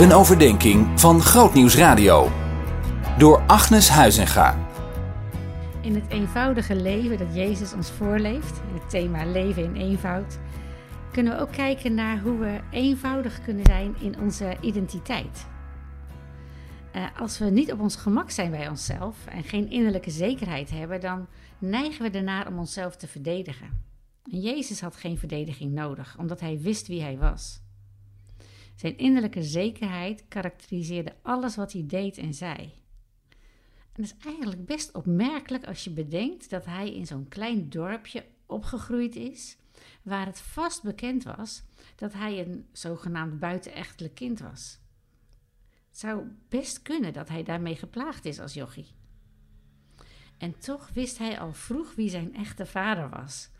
Een overdenking van Grootnieuws Radio. Door Agnes Huizinga. In het eenvoudige leven dat Jezus ons voorleeft, het thema leven in eenvoud, kunnen we ook kijken naar hoe we eenvoudig kunnen zijn in onze identiteit. Uh, als we niet op ons gemak zijn bij onszelf en geen innerlijke zekerheid hebben, dan neigen we ernaar om onszelf te verdedigen. En Jezus had geen verdediging nodig, omdat hij wist wie hij was. Zijn innerlijke zekerheid karakteriseerde alles wat hij deed en zei. En dat is eigenlijk best opmerkelijk als je bedenkt dat hij in zo'n klein dorpje opgegroeid is, waar het vast bekend was dat hij een zogenaamd buitenechtelijk kind was. Het zou best kunnen dat hij daarmee geplaagd is als jochie. En toch wist hij al vroeg wie zijn echte vader was.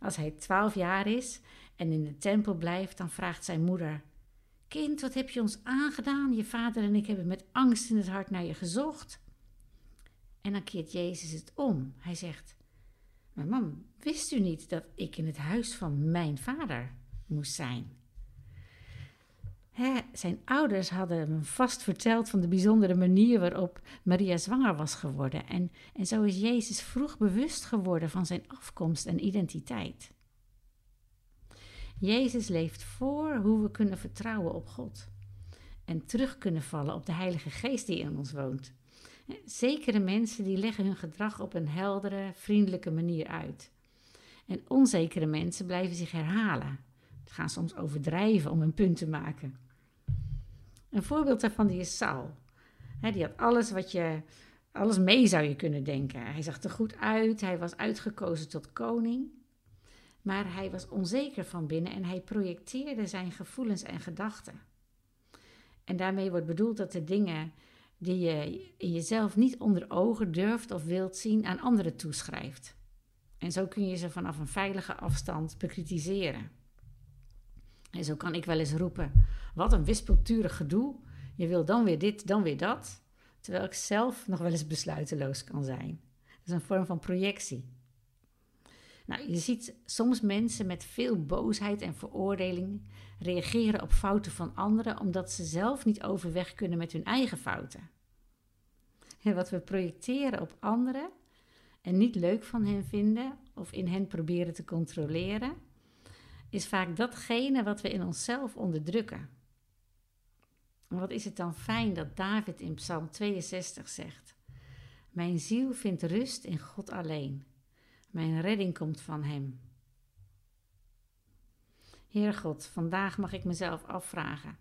Als hij twaalf jaar is en in de tempel blijft, dan vraagt zijn moeder: Kind, wat heb je ons aangedaan? Je vader en ik hebben met angst in het hart naar je gezocht. En dan keert Jezus het om. Hij zegt: mam, wist u niet dat ik in het huis van mijn vader moest zijn? zijn ouders hadden hem vast verteld van de bijzondere manier waarop Maria zwanger was geworden. En, en zo is Jezus vroeg bewust geworden van zijn afkomst en identiteit. Jezus leeft voor hoe we kunnen vertrouwen op God en terug kunnen vallen op de Heilige Geest die in ons woont. Zekere mensen die leggen hun gedrag op een heldere, vriendelijke manier uit. En onzekere mensen blijven zich herhalen. Ze gaan soms overdrijven om een punt te maken. Een voorbeeld daarvan die is Saul. die had alles wat je, alles mee zou je kunnen denken. Hij zag er goed uit, hij was uitgekozen tot koning. Maar hij was onzeker van binnen en hij projecteerde zijn gevoelens en gedachten. En daarmee wordt bedoeld dat de dingen die je in jezelf niet onder ogen durft of wilt zien aan anderen toeschrijft. En zo kun je ze vanaf een veilige afstand bekritiseren. En zo kan ik wel eens roepen: wat een wispelturig gedoe. Je wil dan weer dit, dan weer dat. Terwijl ik zelf nog wel eens besluiteloos kan zijn. Dat is een vorm van projectie. Nou, je ziet soms mensen met veel boosheid en veroordeling reageren op fouten van anderen omdat ze zelf niet overweg kunnen met hun eigen fouten. En wat we projecteren op anderen en niet leuk van hen vinden of in hen proberen te controleren, is vaak datgene wat we in onszelf onderdrukken. En wat is het dan fijn dat David in Psalm 62 zegt: Mijn ziel vindt rust in God alleen. Mijn redding komt van Hem. Heer God, vandaag mag ik mezelf afvragen: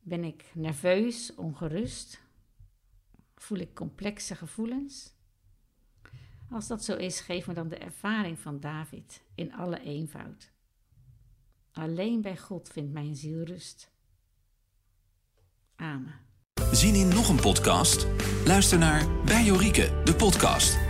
ben ik nerveus, ongerust? Voel ik complexe gevoelens? Als dat zo is, geef me dan de ervaring van David in alle eenvoud. Alleen bij God vindt mijn ziel rust. Amen. Zien in nog een podcast? Luister naar Bij Jorike, de podcast